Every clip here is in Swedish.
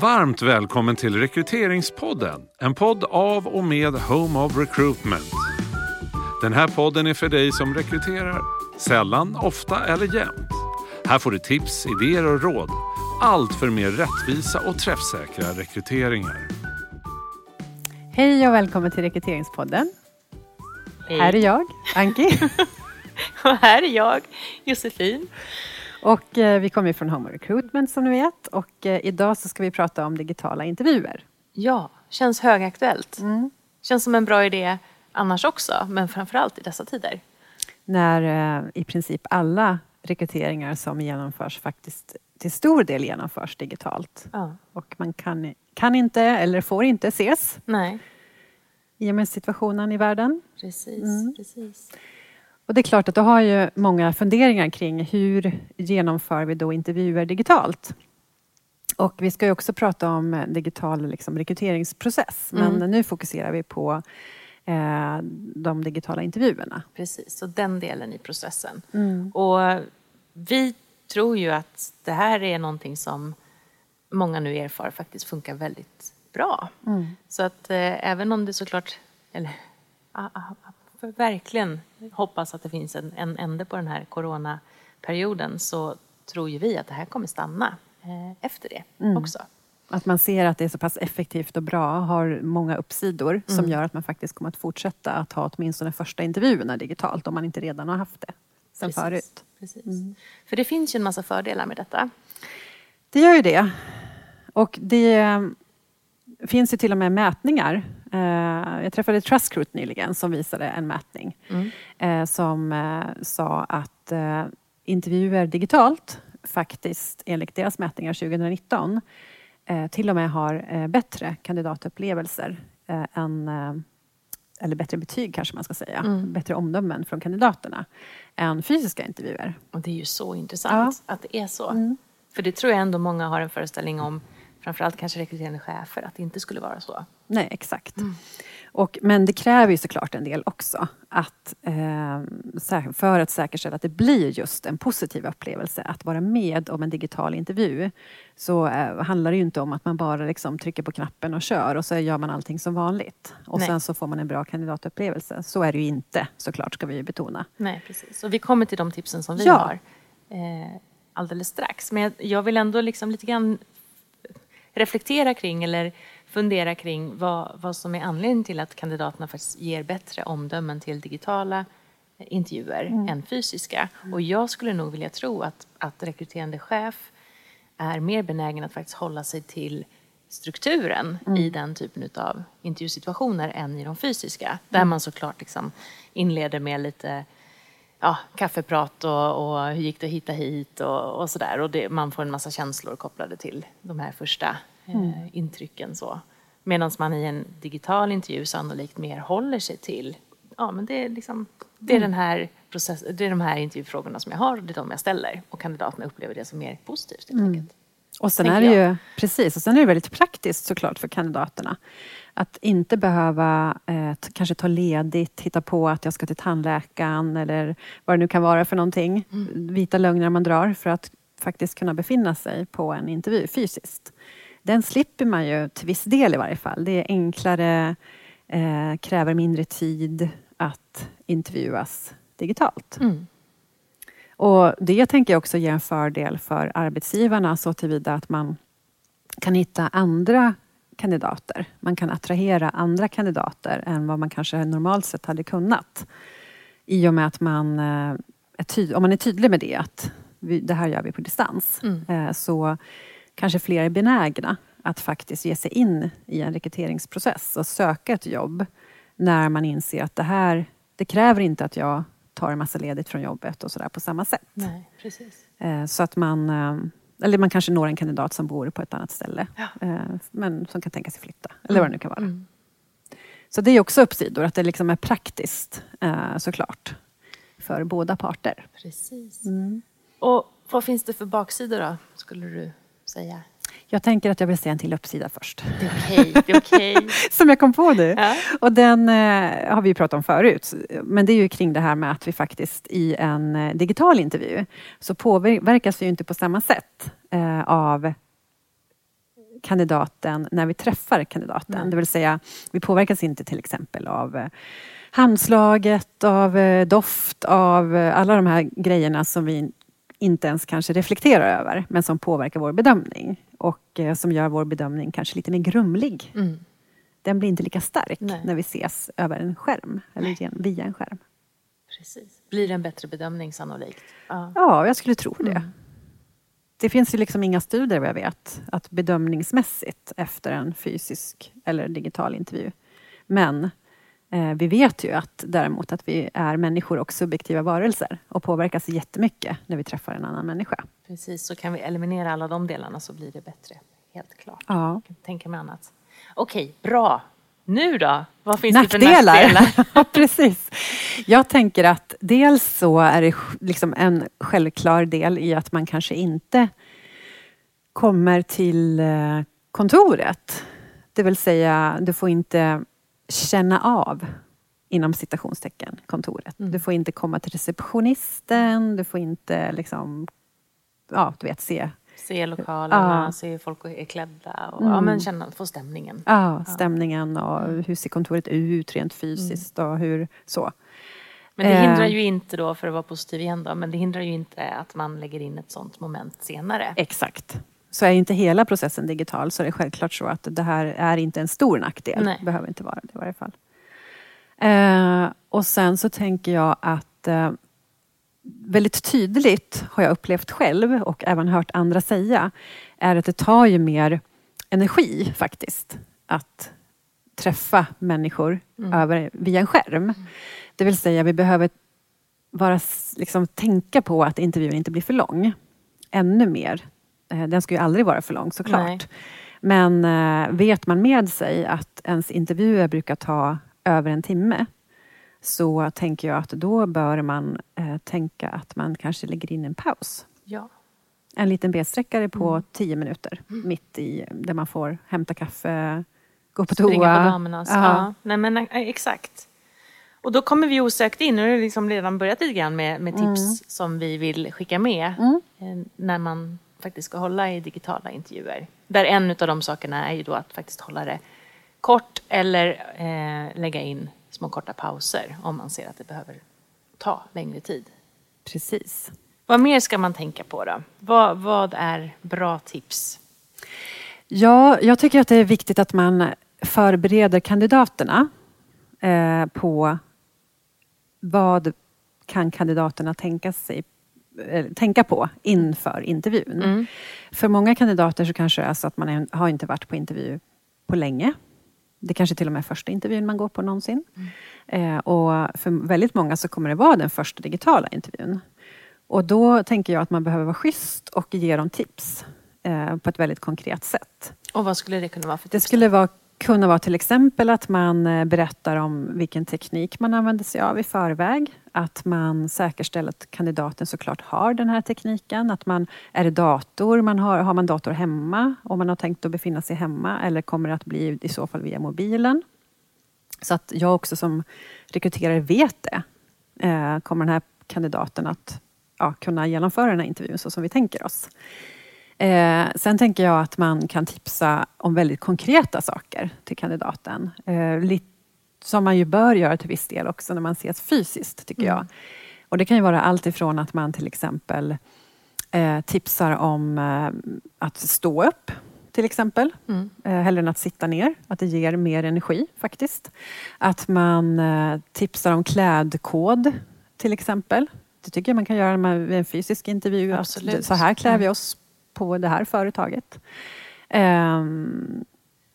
Varmt välkommen till Rekryteringspodden. En podd av och med Home of Recruitment. Den här podden är för dig som rekryterar. Sällan, ofta eller jämt. Här får du tips, idéer och råd. Allt för mer rättvisa och träffsäkra rekryteringar. Hej och välkommen till Rekryteringspodden. Hej. Här är jag, Anki. Och här är jag, Josefin. Och eh, vi kommer från Home of Recruitment som ni vet. Och eh, idag så ska vi prata om digitala intervjuer. Ja, känns högaktuellt. Mm. Känns som en bra idé annars också, men framförallt i dessa tider. När eh, i princip alla rekryteringar som genomförs faktiskt till stor del genomförs digitalt. Ja. Och man kan, kan inte eller får inte ses Nej, i och med situationen i världen. precis. Mm. precis. Och det är klart att då har ju många funderingar kring hur genomför vi då intervjuer digitalt? Och vi ska ju också prata om eh, digital liksom, rekryteringsprocess. Men Mm. nu fokuserar vi på eh, de digitala intervjuerna. precis. Så den delen i processen. Mm. Och vi tror ju att det här är någonting som många nu erfar faktiskt funkar väldigt bra. Mm. Så att eh, även om det såklart, eller ah, ah, för verkligen hoppas att det finns en, en ände på den här coronaperioden så tror ju vi att det här kommer stanna eh, efter det Mm. också. Att man ser att det är så pass effektivt och bra har många uppsidor som Mm. gör att man faktiskt kommer att fortsätta att ha åtminstone första intervjuerna digitalt om man inte redan har haft det sen Precis. förut. Precis. Mm. För det finns ju en massa fördelar med detta. Det gör ju det. Och det eh, finns ju till och med mätningar. Eh, Jag träffade Trustcroot nyligen som visade en mätning Mm. eh, som eh, sa att intervjuer digitalt faktiskt enligt deras mätningar 2019 eh, till och med har bättre kandidatupplevelser än eller bättre betyg kanske man ska säga, Mm. bättre omdömen från kandidaterna än fysiska intervjuer. Och det är ju så intressant att det är så. Mm. För det tror jag ändå många har en föreställning om, framförallt kanske rekryterande chefer, att det inte skulle vara så. Nej, exakt. Mm. Och, men det kräver ju såklart en del också. Att, eh, för att säkerställa att det blir just en positiv upplevelse att vara med om en digital intervju så eh, handlar det ju inte om att man bara liksom trycker på knappen och kör och så gör man allting som vanligt. Och Nej. sen så får man en bra kandidatupplevelse. Så är det ju inte såklart, ska vi ju betona. Nej, precis. Och vi kommer till de tipsen som vi Ja. har eh, alldeles strax. Men jag, jag vill ändå liksom lite grann reflektera kring eller fundera kring vad, vad som är anledningen till att kandidaterna faktiskt ger bättre omdömen till digitala eh, intervjuer än fysiska. Och jag skulle nog vilja tro att, att rekryterande chef är mer benägen att faktiskt hålla sig till strukturen i den typen av intervjusituationer än i de fysiska. Där man såklart liksom inleder med lite ja, kaffeprat och, och hur gick det att hitta hit och, och sådär. Och det, man får en massa känslor kopplade till de här första eh, intrycken. Så. Medan man i en digital intervju sannolikt mer håller sig till, ja men det är liksom, det är den här process, det är de här intervjufrågorna som jag har det är de jag ställer. Och kandidaterna upplever det som mer positivt helt enkelt. Och sen är det jag. ju precis, och sen är det väldigt praktiskt såklart för kandidaterna. Att inte behöva eh, kanske ta ledigt, hitta på att jag ska till tandläkaren eller vad det nu kan vara för någonting. Vita lögner man drar för att faktiskt kunna befinna sig på en intervju fysiskt. Den slipper man ju till viss del i varje fall. Det är enklare, eh, kräver mindre tid att intervjuas digitalt. Mm. Och det tänker jag också ger en fördel för arbetsgivarna så tillvida att man kan hitta andra kandidater. Man kan attrahera andra kandidater än vad man kanske normalt sett hade kunnat. I och med att man eh, om man är tydlig med det, att vi, det här gör vi på distans, Mm. eh, så kanske fler är benägna att faktiskt ge sig in i en rekryteringsprocess och söka ett jobb när man inser att det här, det kräver inte att jag tar en massa ledigt från jobbet och sådär på samma sätt. Nej, precis. Eh, Så att man, eller man kanske når en kandidat som bor på ett annat ställe, Ja. eh, men som kan tänka sig flytta, eller vad det nu kan vara. Mm. Så det är också uppsidor, att det liksom är praktiskt eh, såklart, för båda parter. Precis. Mm. Och vad finns det för baksidor då, skulle du säga? Jag tänker att jag vill säga en till uppsida först, Det är okej, det är okej. som jag kom på nu. Ja. Och den eh, har vi ju pratat om förut. Men det är ju kring det här med att vi faktiskt i en eh, digital intervju så påverkas vi ju inte på samma sätt eh, av kandidaten när vi träffar kandidaten. Nej. Det vill säga, vi påverkas inte till exempel av eh, handslaget, av eh, doft, av alla de här grejerna som vi inte ens kanske reflekterar över, men som påverkar vår bedömning och eh, som gör vår bedömning kanske lite mer grumlig. Mm. Den blir inte lika stark Nej. när vi ses över en skärm, eller gen- via en skärm. Precis. Blir det en bättre bedömning sannolikt? Ja. Ja, jag skulle tro det. Mm. Det finns ju liksom inga studier vad jag vet, att bedömningsmässigt efter en fysisk eller digital intervju. Men vi vet ju att däremot att vi är människor och subjektiva varelser och påverkas jättemycket när vi träffar en annan människa. Precis, så kan vi eliminera alla de delarna så blir det bättre. Helt klart. Ja. Tänka mig annat. Okej, bra. Nu då? Vad finns det för Nackdelar? nackdelar? precis. Jag tänker att dels så är det liksom en självklar del i att man kanske inte kommer till eh, kontoret. Det vill säga, du får inte känna av inom citationstecken kontoret. Mm. Du får inte komma till receptionisten, du får inte liksom, ja, du vet, se Se lokalerna, Ja. se hur folk är klädda och Mm. ja, men känna, få stämningen. ja, stämningen och hur ser kontoret ut rent fysiskt och hur så. Men det Eh. hindrar ju inte då, för att vara positiv igen då, men det hindrar ju inte att man lägger in ett sånt moment senare. Exakt. Så är inte hela processen digital så är det självklart så att det här är inte en stor nackdel. Nej. behöver inte vara det i varje fall. Eh, och sen så tänker jag att eh, väldigt tydligt har jag upplevt själv och även hört andra säga är att det tar ju mer energi faktiskt att träffa människor över, via en skärm. Det vill säga vi behöver bara liksom, tänka på att intervjun inte blir för lång. Ännu mer. Eh, Den ska ju aldrig vara för lång såklart. Nej. Men eh, vet man med sig att ens intervjuer brukar ta över en timme så tänker jag att då bör man eh, tänka att man kanske lägger in en paus. Ja. En liten bensträckare på Mm. tio minuter mitt i där man får hämta kaffe, gå på Springa toa. på damernas. Ja. Ja. Nej, men, exakt. Och då kommer vi osökt in, nu har det liksom redan börjat lite grann med, med tips som vi vill skicka med Mm. när man faktiskt ska hålla i digitala intervjuer. Där en av de sakerna är ju då att faktiskt hålla det kort eller eh, lägga in små korta pauser om man ser att det behöver ta längre tid. Precis. Vad mer ska man tänka på då? Vad, vad är bra tips? Ja, jag tycker att det är viktigt att man förbereder kandidaterna eh, på vad kan kandidaterna tänka, sig, tänka på inför intervjun. Mm. För många kandidater så kanske det är så att man är, har inte varit på intervju på länge. Det kanske till och med är första intervjun man går på någonsin. Eh, och för väldigt många så kommer det vara den första digitala intervjun. Och då tänker jag att man behöver vara schysst och ge dem tips eh, på ett väldigt konkret sätt. Och vad skulle det kunna vara för Det tips? då? skulle vara, kunna vara till exempel att man eh, berättar om vilken teknik man använder sig av i förväg. Att man säkerställer att kandidaten såklart har den här tekniken. Att man, är det dator, man har, har man dator hemma om man har tänkt att befinna sig hemma eller kommer det att bli i så fall via mobilen. Så att jag också som rekryterare vet det. Eh, kommer den här kandidaten att ja, kunna genomföra den här intervjun så som vi tänker oss. Eh, sen tänker jag att man kan tipsa om väldigt konkreta saker till kandidaten. Eh, lite, som man ju bör göra till viss del också när man ses fysiskt, tycker jag. Och det kan ju vara allt ifrån att man till exempel eh, tipsar om eh, att stå upp, till exempel. Mm. Eh, hellre än att sitta ner. Att det ger mer energi faktiskt. Att man eh, tipsar om klädkod, till exempel. Det tycker jag man kan göra med en fysisk intervju. Att Absolut. det- så här klär vi oss på det här företaget. Ehm,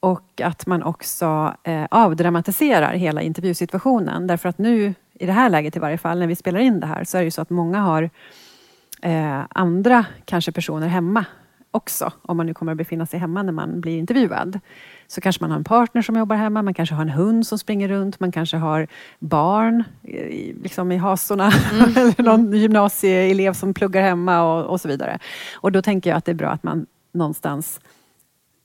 och att man också eh, avdramatiserar hela intervjusituationen. Därför att nu, i det här läget i varje fall, när vi spelar in det här, så är det ju så att många har eh, andra kanske personer hemma också. Om man nu kommer att befinna sig hemma när man blir intervjuad. Så kanske man har en partner som jobbar hemma, man kanske har en hund som springer runt, man kanske har barn i, liksom i hasorna, eller någon gymnasieelev som pluggar hemma och, och så vidare. Och då tänker jag att det är bra att man någonstans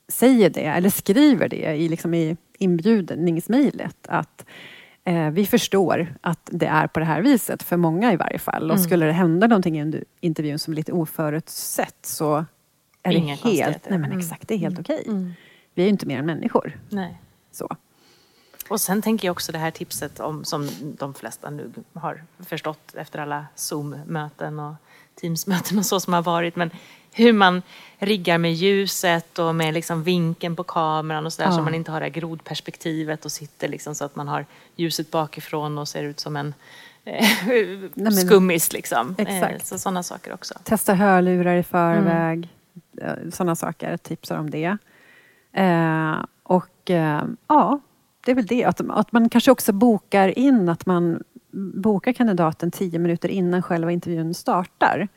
säger det, eller skriver det i, liksom i inbjudningsmejlet. Att eh, vi förstår att det är på det här viset, för många i varje fall. Och skulle det hända någonting under intervjun som är lite oförutsett så är Inga det helt, nej men Mm. exakt, det är helt okej. Mm. Vi är ju inte mer än människor. Nej. Så. Och sen tänker jag också det här tipset om, som de flesta nu har förstått efter alla Zoom-möten och Teams-möten och så som har varit. Men hur man riggar med ljuset och med liksom vinkeln på kameran och sådär Ja. så man inte har det här grodperspektivet och sitter liksom så att man har ljuset bakifrån och ser ut som en eh, men- skummis liksom. Exakt. Eh, Så sådana saker också. Testa hörlurar i förväg. Sådana saker, tipsar om det. Eh, och eh, ja, det är väl det. Att, att man kanske också bokar in att man bokar kandidaten tio minuter innan själva intervjun startar.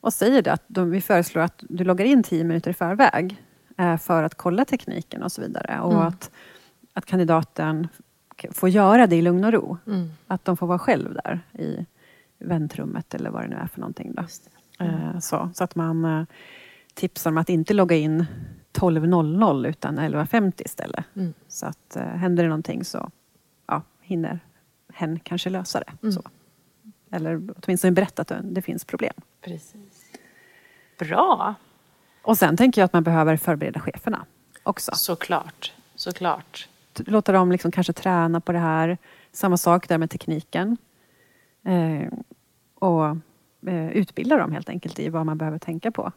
Och säger det att de, vi föreslår att du loggar in tio minuter i förväg eh, för att kolla tekniken och så vidare. Och Mm. att, att kandidaten får göra det i lugn och ro. Mm. Att de får vara själv där i väntrummet eller vad det nu är för någonting. Då. Det. Eh, Så, så att man eh, tipsar om att inte logga in 12.00 utan 11.50 istället. Mm. Så att eh, händer det någonting så ja, hinner hen kanske lösa det. Mm. Så. Eller åtminstone berätta att det- finns problem. Precis. Bra, Och sen tänker jag att man behöver förbereda cheferna också. såklart. Såklart. Låta dem liksom kanske träna på det här. Samma sak där med tekniken. Eh, och eh, utbilda dem helt enkelt i vad man behöver tänka på.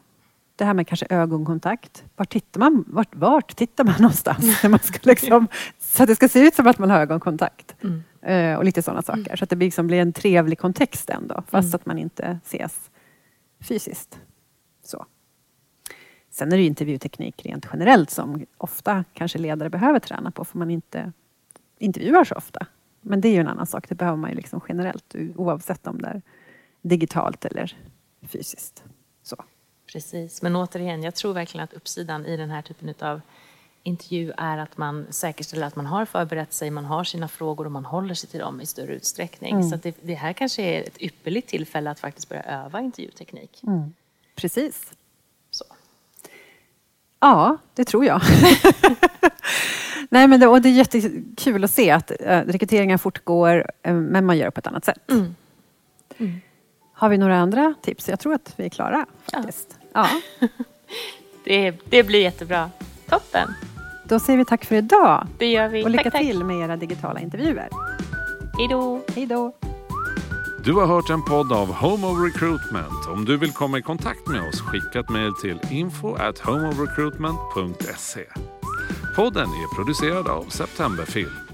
Det här med kanske ögonkontakt. Vart tittar man, vart, vart tittar man någonstans? När man ska liksom, så att det ska se ut som att man har ögonkontakt. Mm. Eh, och lite sådana saker. Så att det blir, liksom blir en trevlig kontext ändå. Fast Mm. att man inte ses fysiskt. Så. Sen är det ju intervjuteknik rent generellt som ofta kanske ledare behöver träna på för man inte intervjuar så ofta. Men det är ju en annan sak. Det behöver man ju liksom generellt oavsett om det är digitalt eller fysiskt. Så. Precis, men återigen, jag tror verkligen att uppsidan i den här typen av intervju är att man säkerställer att man har förberett sig, man har sina frågor och man håller sig till dem i större utsträckning. Mm. Så att det, det här kanske är ett ypperligt tillfälle att faktiskt börja öva intervjuteknik. Precis. Så. Ja, det tror jag. Nej, men det, och det är jättekul att se att äh, rekryteringen fortgår eh, men man gör på ett annat sätt. Mm. Har vi några andra tips? Jag tror att vi är klara. Ja. faktiskt. Ja. Det, det blir jättebra. Toppen, Då säger vi tack för idag det gör vi. och lycka tack, tack. till med era digitala intervjuer. Hej då! Hej då! Du har hört en podd av Home of Recruitment. Om du vill komma i kontakt med oss, skicka ett mejl till info at homeofrecruitment.se. Podden är producerad av Septemberfilm.